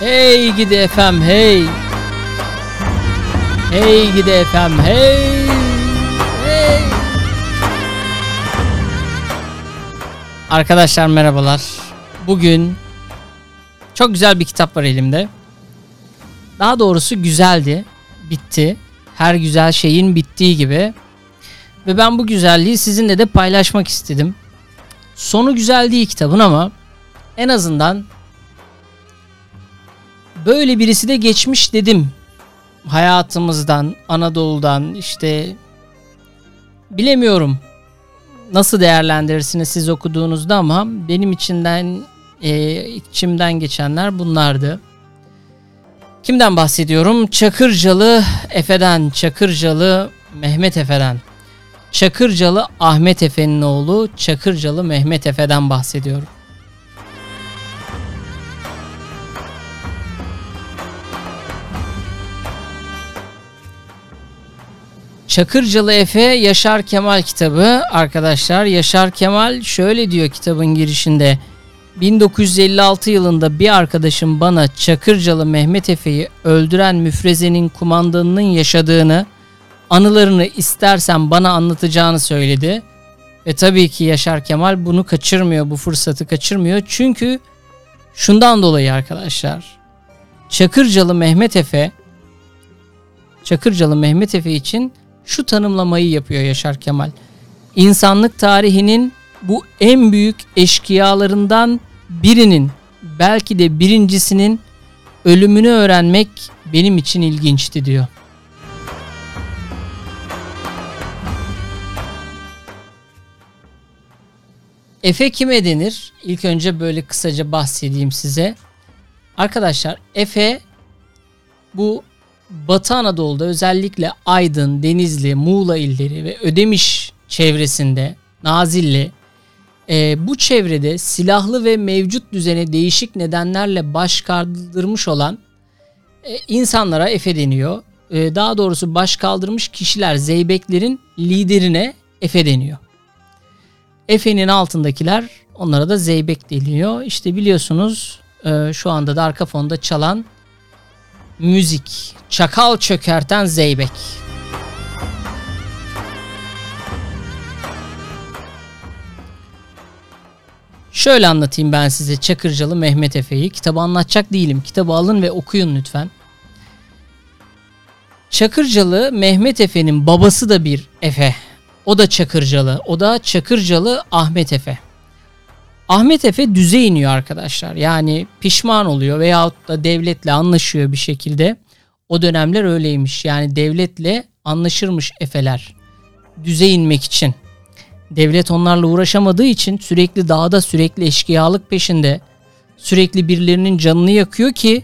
Hey gidi efem hey. Hey gidi efem hey. Hey. Arkadaşlar merhabalar. Bugün çok güzel bir kitap var elimde. Daha doğrusu güzeldi. Bitti. Her güzel şeyin bittiği gibi. Ve ben bu güzelliği sizinle de paylaşmak istedim. Sonu güzel değil kitabın ama en azından böyle birisi de geçmiş dedim. Hayatımızdan, Anadolu'dan işte bilemiyorum nasıl değerlendirirsiniz siz okuduğunuzda ama benim içinden e, içimden geçenler bunlardı. Kimden bahsediyorum? Çakırcalı Efe'den, Çakırcalı Mehmet Efe'den. Çakırcalı Ahmet Efe'nin oğlu Çakırcalı Mehmet Efe'den bahsediyorum. Çakırcalı Efe Yaşar Kemal kitabı arkadaşlar. Yaşar Kemal şöyle diyor kitabın girişinde. 1956 yılında bir arkadaşım bana Çakırcalı Mehmet Efe'yi öldüren müfrezenin kumandanının yaşadığını, anılarını istersen bana anlatacağını söyledi. Ve tabii ki Yaşar Kemal bunu kaçırmıyor, bu fırsatı kaçırmıyor. Çünkü şundan dolayı arkadaşlar. Çakırcalı Mehmet Efe Çakırcalı Mehmet Efe için şu tanımlamayı yapıyor Yaşar Kemal. İnsanlık tarihinin bu en büyük eşkıyalarından birinin belki de birincisinin ölümünü öğrenmek benim için ilginçti diyor. Efe kime denir? İlk önce böyle kısaca bahsedeyim size. Arkadaşlar Efe bu Batı Anadolu'da özellikle Aydın, Denizli, Muğla illeri ve Ödemiş çevresinde Nazilli e, bu çevrede silahlı ve mevcut düzene değişik nedenlerle baş kaldırmış olan e, insanlara Efe deniyor. E, daha doğrusu baş kaldırmış kişiler Zeybeklerin liderine Efe deniyor. Efe'nin altındakiler onlara da Zeybek deniyor. İşte biliyorsunuz e, şu anda da arka fonda çalan müzik. Çakal çökerten Zeybek. Şöyle anlatayım ben size Çakırcalı Mehmet Efe'yi. Kitabı anlatacak değilim. Kitabı alın ve okuyun lütfen. Çakırcalı Mehmet Efe'nin babası da bir Efe. O da Çakırcalı. O da Çakırcalı Ahmet Efe. Ahmet Efe düze iniyor arkadaşlar. Yani pişman oluyor veyahut da devletle anlaşıyor bir şekilde. O dönemler öyleymiş. Yani devletle anlaşırmış Efeler. Düze inmek için. Devlet onlarla uğraşamadığı için sürekli dağda sürekli eşkıyalık peşinde. Sürekli birilerinin canını yakıyor ki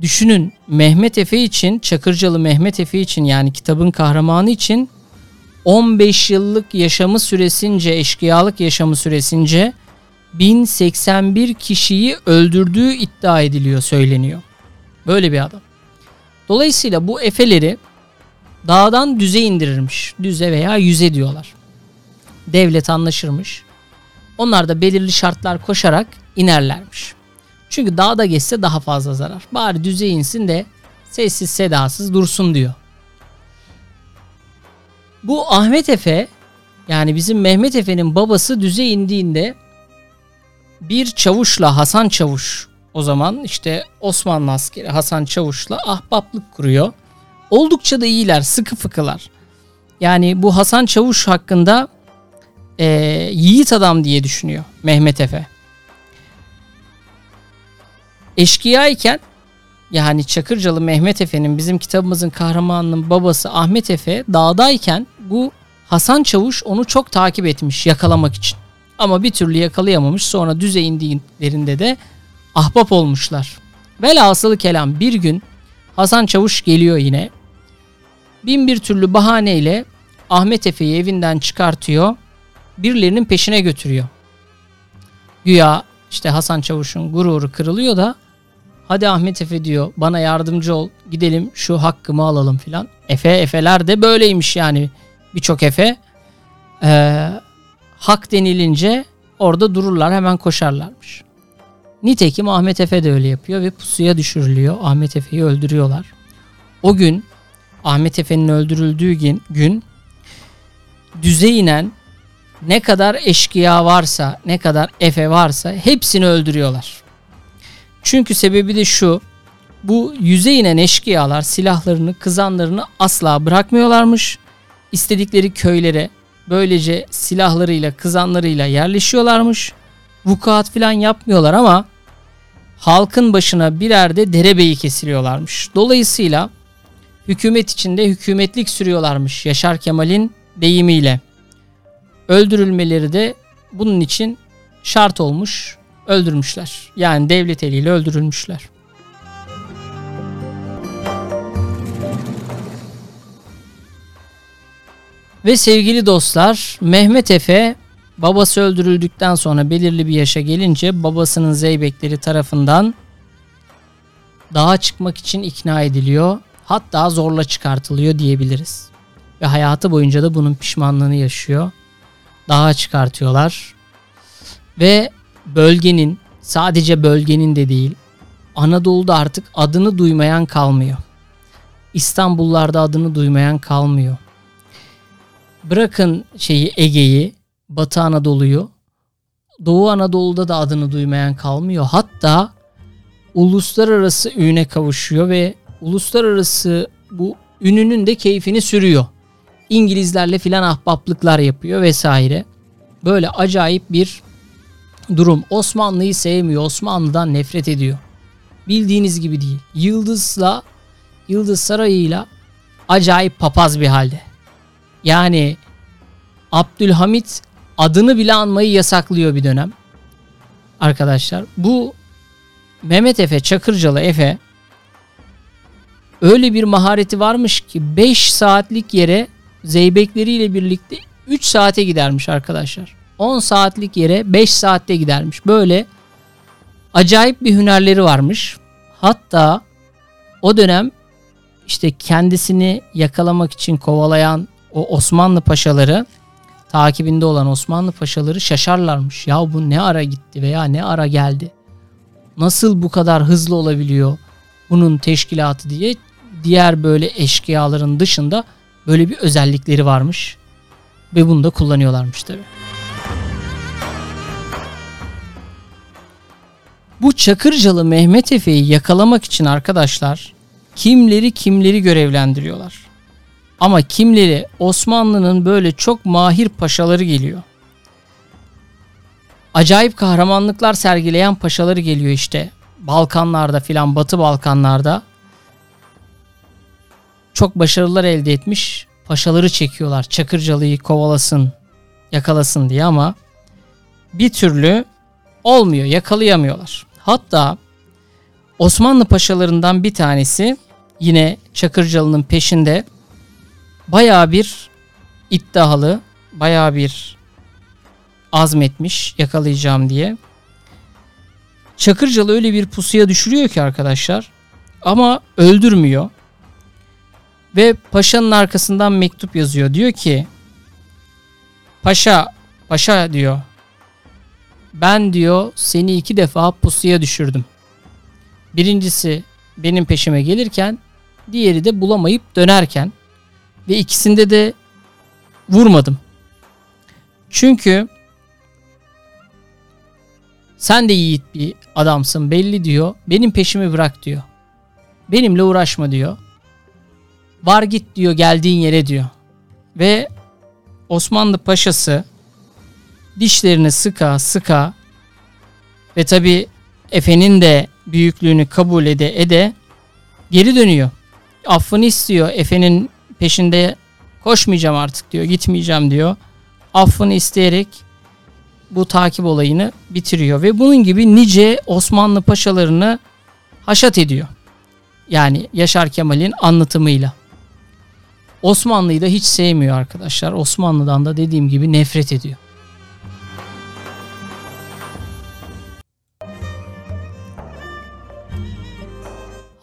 düşünün Mehmet Efe için Çakırcalı Mehmet Efe için yani kitabın kahramanı için 15 yıllık yaşamı süresince eşkıyalık yaşamı süresince 1081 kişiyi öldürdüğü iddia ediliyor söyleniyor. Böyle bir adam. Dolayısıyla bu efeleri dağdan düze indirirmiş. Düze veya yüze diyorlar. Devlet anlaşırmış. Onlar da belirli şartlar koşarak inerlermiş. Çünkü dağda geçse daha fazla zarar. Bari düze insin de sessiz sedasız dursun diyor. Bu Ahmet Efe yani bizim Mehmet Efe'nin babası düze indiğinde bir çavuşla Hasan Çavuş o zaman işte Osmanlı askeri Hasan Çavuş'la ahbaplık kuruyor. Oldukça da iyiler, sıkı fıkılar. Yani bu Hasan Çavuş hakkında e, yiğit adam diye düşünüyor Mehmet Efe. Eşkıya iken yani Çakırcalı Mehmet Efe'nin bizim kitabımızın kahramanının babası Ahmet Efe dağdayken bu Hasan Çavuş onu çok takip etmiş yakalamak için. Ama bir türlü yakalayamamış. Sonra düze indiklerinde de ahbap olmuşlar. Velhasılı kelam bir gün Hasan Çavuş geliyor yine. Bin bir türlü bahaneyle Ahmet Efe'yi evinden çıkartıyor. Birilerinin peşine götürüyor. Güya işte Hasan Çavuş'un gururu kırılıyor da hadi Ahmet Efe diyor bana yardımcı ol gidelim şu hakkımı alalım filan. Efe Efeler de böyleymiş yani birçok Efe. Ee, hak denilince orada dururlar hemen koşarlarmış. Nitekim Ahmet Efe de öyle yapıyor ve pusuya düşürülüyor. Ahmet Efe'yi öldürüyorlar. O gün Ahmet Efe'nin öldürüldüğü gün, gün düze inen ne kadar eşkıya varsa, ne kadar Efe varsa hepsini öldürüyorlar. Çünkü sebebi de şu. Bu yüze inen eşkıyalar silahlarını, kızanlarını asla bırakmıyorlarmış. İstedikleri köylere böylece silahlarıyla, kızanlarıyla yerleşiyorlarmış. Vukuat falan yapmıyorlar ama halkın başına birer de derebeyi kesiliyorlarmış. Dolayısıyla hükümet içinde hükümetlik sürüyorlarmış Yaşar Kemal'in deyimiyle. Öldürülmeleri de bunun için şart olmuş, öldürmüşler. Yani devlet eliyle öldürülmüşler. Ve sevgili dostlar Mehmet Efe babası öldürüldükten sonra belirli bir yaşa gelince babasının zeybekleri tarafından dağa çıkmak için ikna ediliyor. Hatta zorla çıkartılıyor diyebiliriz. Ve hayatı boyunca da bunun pişmanlığını yaşıyor. Dağa çıkartıyorlar. Ve bölgenin sadece bölgenin de değil Anadolu'da artık adını duymayan kalmıyor. İstanbullarda adını duymayan kalmıyor. Bırakın şeyi Ege'yi, Batı Anadolu'yu, Doğu Anadolu'da da adını duymayan kalmıyor. Hatta uluslararası üne kavuşuyor ve uluslararası bu ününün de keyfini sürüyor. İngilizlerle filan ahbaplıklar yapıyor vesaire. Böyle acayip bir durum. Osmanlı'yı sevmiyor. Osmanlı'dan nefret ediyor. Bildiğiniz gibi değil. Yıldız'la Yıldız Sarayı'yla acayip papaz bir halde. Yani Abdülhamit adını bile anmayı yasaklıyor bir dönem. Arkadaşlar bu Mehmet Efe Çakırcalı Efe öyle bir mahareti varmış ki 5 saatlik yere zeybekleriyle birlikte 3 saate gidermiş arkadaşlar. 10 saatlik yere 5 saatte gidermiş. Böyle acayip bir hünerleri varmış. Hatta o dönem işte kendisini yakalamak için kovalayan o Osmanlı paşaları takibinde olan Osmanlı paşaları şaşarlarmış. Ya bu ne ara gitti veya ne ara geldi? Nasıl bu kadar hızlı olabiliyor bunun teşkilatı diye diğer böyle eşkıyaların dışında böyle bir özellikleri varmış. Ve bunu da kullanıyorlarmış tabi. Bu Çakırcalı Mehmet Efe'yi yakalamak için arkadaşlar kimleri kimleri görevlendiriyorlar. Ama kimleri Osmanlı'nın böyle çok mahir paşaları geliyor. Acayip kahramanlıklar sergileyen paşaları geliyor işte. Balkanlarda filan Batı Balkanlarda çok başarılar elde etmiş paşaları çekiyorlar. Çakırcalı'yı kovalasın, yakalasın diye ama bir türlü olmuyor, yakalayamıyorlar. Hatta Osmanlı paşalarından bir tanesi yine Çakırcalı'nın peşinde baya bir iddialı, baya bir azmetmiş yakalayacağım diye. Çakırcalı öyle bir pusuya düşürüyor ki arkadaşlar ama öldürmüyor. Ve paşanın arkasından mektup yazıyor. Diyor ki Paşa, paşa diyor. Ben diyor seni iki defa pusuya düşürdüm. Birincisi benim peşime gelirken diğeri de bulamayıp dönerken ve ikisinde de vurmadım. Çünkü sen de yiğit bir adamsın belli diyor. Benim peşimi bırak diyor. Benimle uğraşma diyor. Var git diyor geldiğin yere diyor. Ve Osmanlı paşası dişlerini sıka sıka ve tabi Efe'nin de büyüklüğünü kabul ede ede geri dönüyor. Affını istiyor. Efe'nin peşinde koşmayacağım artık diyor. Gitmeyeceğim diyor. Affını isteyerek bu takip olayını bitiriyor ve bunun gibi nice Osmanlı paşalarını haşat ediyor. Yani Yaşar Kemal'in anlatımıyla. Osmanlı'yı da hiç sevmiyor arkadaşlar. Osmanlı'dan da dediğim gibi nefret ediyor.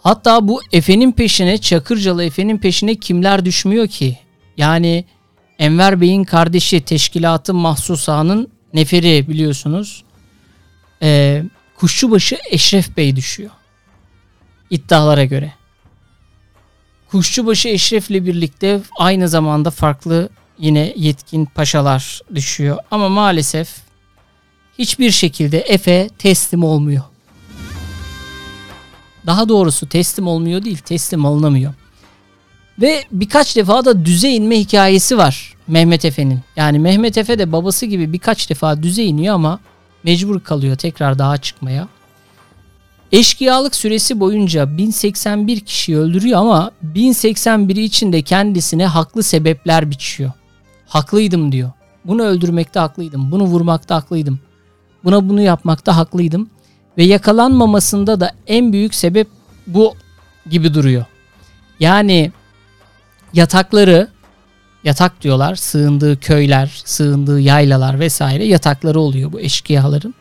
Hatta bu Efe'nin peşine, Çakırcalı Efe'nin peşine kimler düşmüyor ki? Yani Enver Bey'in kardeşi Teşkilatı Mahsusa'nın neferi biliyorsunuz. Ee, Kuşçubaşı Eşref Bey düşüyor. İddialara göre. Kuşçubaşı Eşref'le birlikte aynı zamanda farklı yine yetkin paşalar düşüyor. Ama maalesef hiçbir şekilde Efe teslim olmuyor. Daha doğrusu teslim olmuyor değil, teslim alınamıyor. Ve birkaç defa da düze inme hikayesi var Mehmet Efe'nin. Yani Mehmet Efe de babası gibi birkaç defa düze iniyor ama mecbur kalıyor tekrar dağa çıkmaya. Eşkıyalık süresi boyunca 1081 kişi öldürüyor ama 1081'i içinde kendisine haklı sebepler biçiyor. Haklıydım diyor. Bunu öldürmekte haklıydım. Bunu vurmakta haklıydım. Buna bunu yapmakta haklıydım. Ve yakalanmamasında da en büyük sebep bu gibi duruyor. Yani yatakları yatak diyorlar. Sığındığı köyler, sığındığı yaylalar vesaire yatakları oluyor bu eşkıyaların.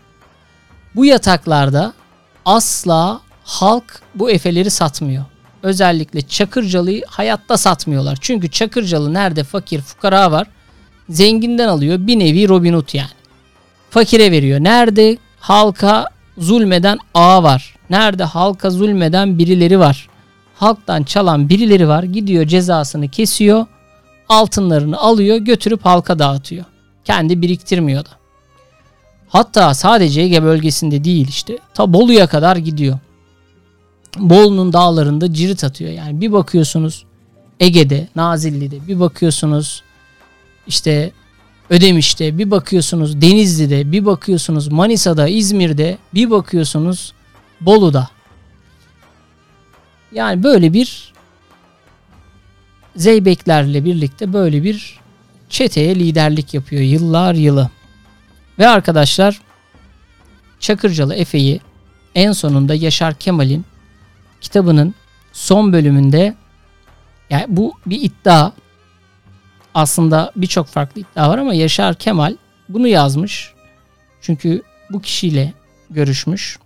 Bu yataklarda asla halk bu efeleri satmıyor. Özellikle Çakırcalı'yı hayatta satmıyorlar. Çünkü Çakırcalı nerede fakir fukara var zenginden alıyor. Bir nevi Robin Hood yani. Fakire veriyor. Nerede halka zulmeden ağa var. Nerede halka zulmeden birileri var. Halktan çalan birileri var. Gidiyor cezasını kesiyor. Altınlarını alıyor götürüp halka dağıtıyor. Kendi biriktirmiyor da. Hatta sadece Ege bölgesinde değil işte. Ta Bolu'ya kadar gidiyor. Bolu'nun dağlarında cirit atıyor. Yani bir bakıyorsunuz Ege'de, Nazilli'de bir bakıyorsunuz işte Ödemiş'te bir bakıyorsunuz Denizli'de bir bakıyorsunuz Manisa'da İzmir'de bir bakıyorsunuz Bolu'da. Yani böyle bir Zeybeklerle birlikte böyle bir çeteye liderlik yapıyor yıllar yılı. Ve arkadaşlar Çakırcalı Efe'yi en sonunda Yaşar Kemal'in kitabının son bölümünde yani bu bir iddia aslında birçok farklı iddia var ama Yaşar Kemal bunu yazmış. Çünkü bu kişiyle görüşmüş.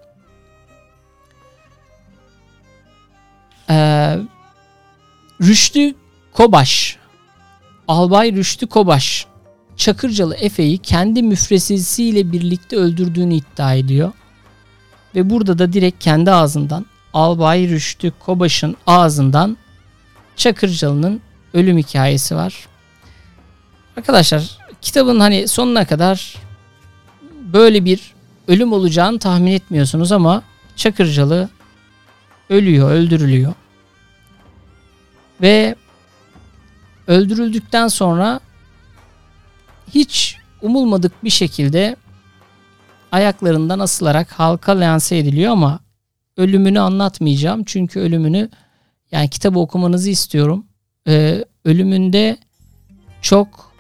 Ee, Rüştü Kobaş Albay Rüştü Kobaş Çakırcalı Efe'yi kendi müfresesiyle birlikte öldürdüğünü iddia ediyor. Ve burada da direkt kendi ağzından Albay Rüştü Kobaş'ın ağzından Çakırcalı'nın ölüm hikayesi var. Arkadaşlar kitabın hani sonuna kadar böyle bir ölüm olacağını tahmin etmiyorsunuz ama Çakırcalı ölüyor, öldürülüyor. Ve öldürüldükten sonra hiç umulmadık bir şekilde ayaklarından asılarak halka lanse ediliyor ama ölümünü anlatmayacağım. Çünkü ölümünü yani kitabı okumanızı istiyorum. Ee, ölümünde çok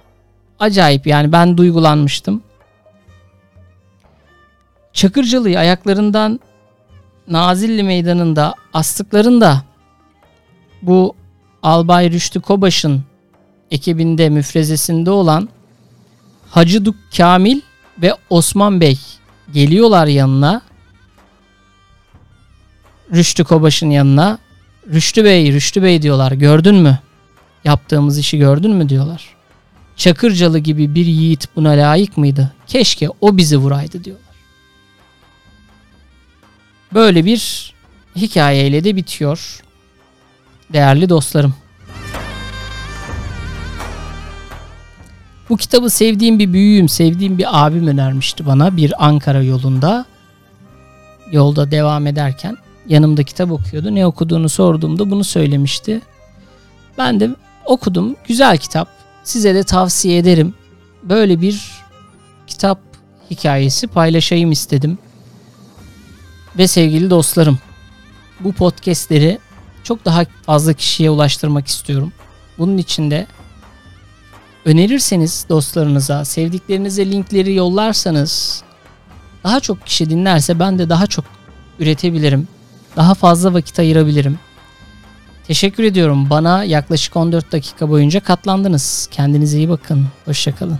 acayip yani ben duygulanmıştım. Çakırcalı'yı ayaklarından Nazilli Meydanı'nda astıklarında bu Albay Rüştü Kobaş'ın ekibinde müfrezesinde olan Hacı Duk Kamil ve Osman Bey geliyorlar yanına. Rüştü Kobaş'ın yanına. Rüştü Bey, Rüştü Bey diyorlar. Gördün mü? Yaptığımız işi gördün mü diyorlar. Çakırcalı gibi bir yiğit buna layık mıydı? Keşke o bizi vuraydı diyorlar. Böyle bir hikayeyle de bitiyor. Değerli dostlarım. Bu kitabı sevdiğim bir büyüğüm, sevdiğim bir abim önermişti bana bir Ankara yolunda. Yolda devam ederken yanımda kitap okuyordu. Ne okuduğunu sorduğumda bunu söylemişti. Ben de okudum. Güzel kitap. Size de tavsiye ederim. Böyle bir kitap hikayesi paylaşayım istedim. Ve sevgili dostlarım, bu podcastleri çok daha fazla kişiye ulaştırmak istiyorum. Bunun için de önerirseniz dostlarınıza, sevdiklerinize linkleri yollarsanız daha çok kişi dinlerse ben de daha çok üretebilirim. Daha fazla vakit ayırabilirim. Teşekkür ediyorum. Bana yaklaşık 14 dakika boyunca katlandınız. Kendinize iyi bakın. Hoşçakalın.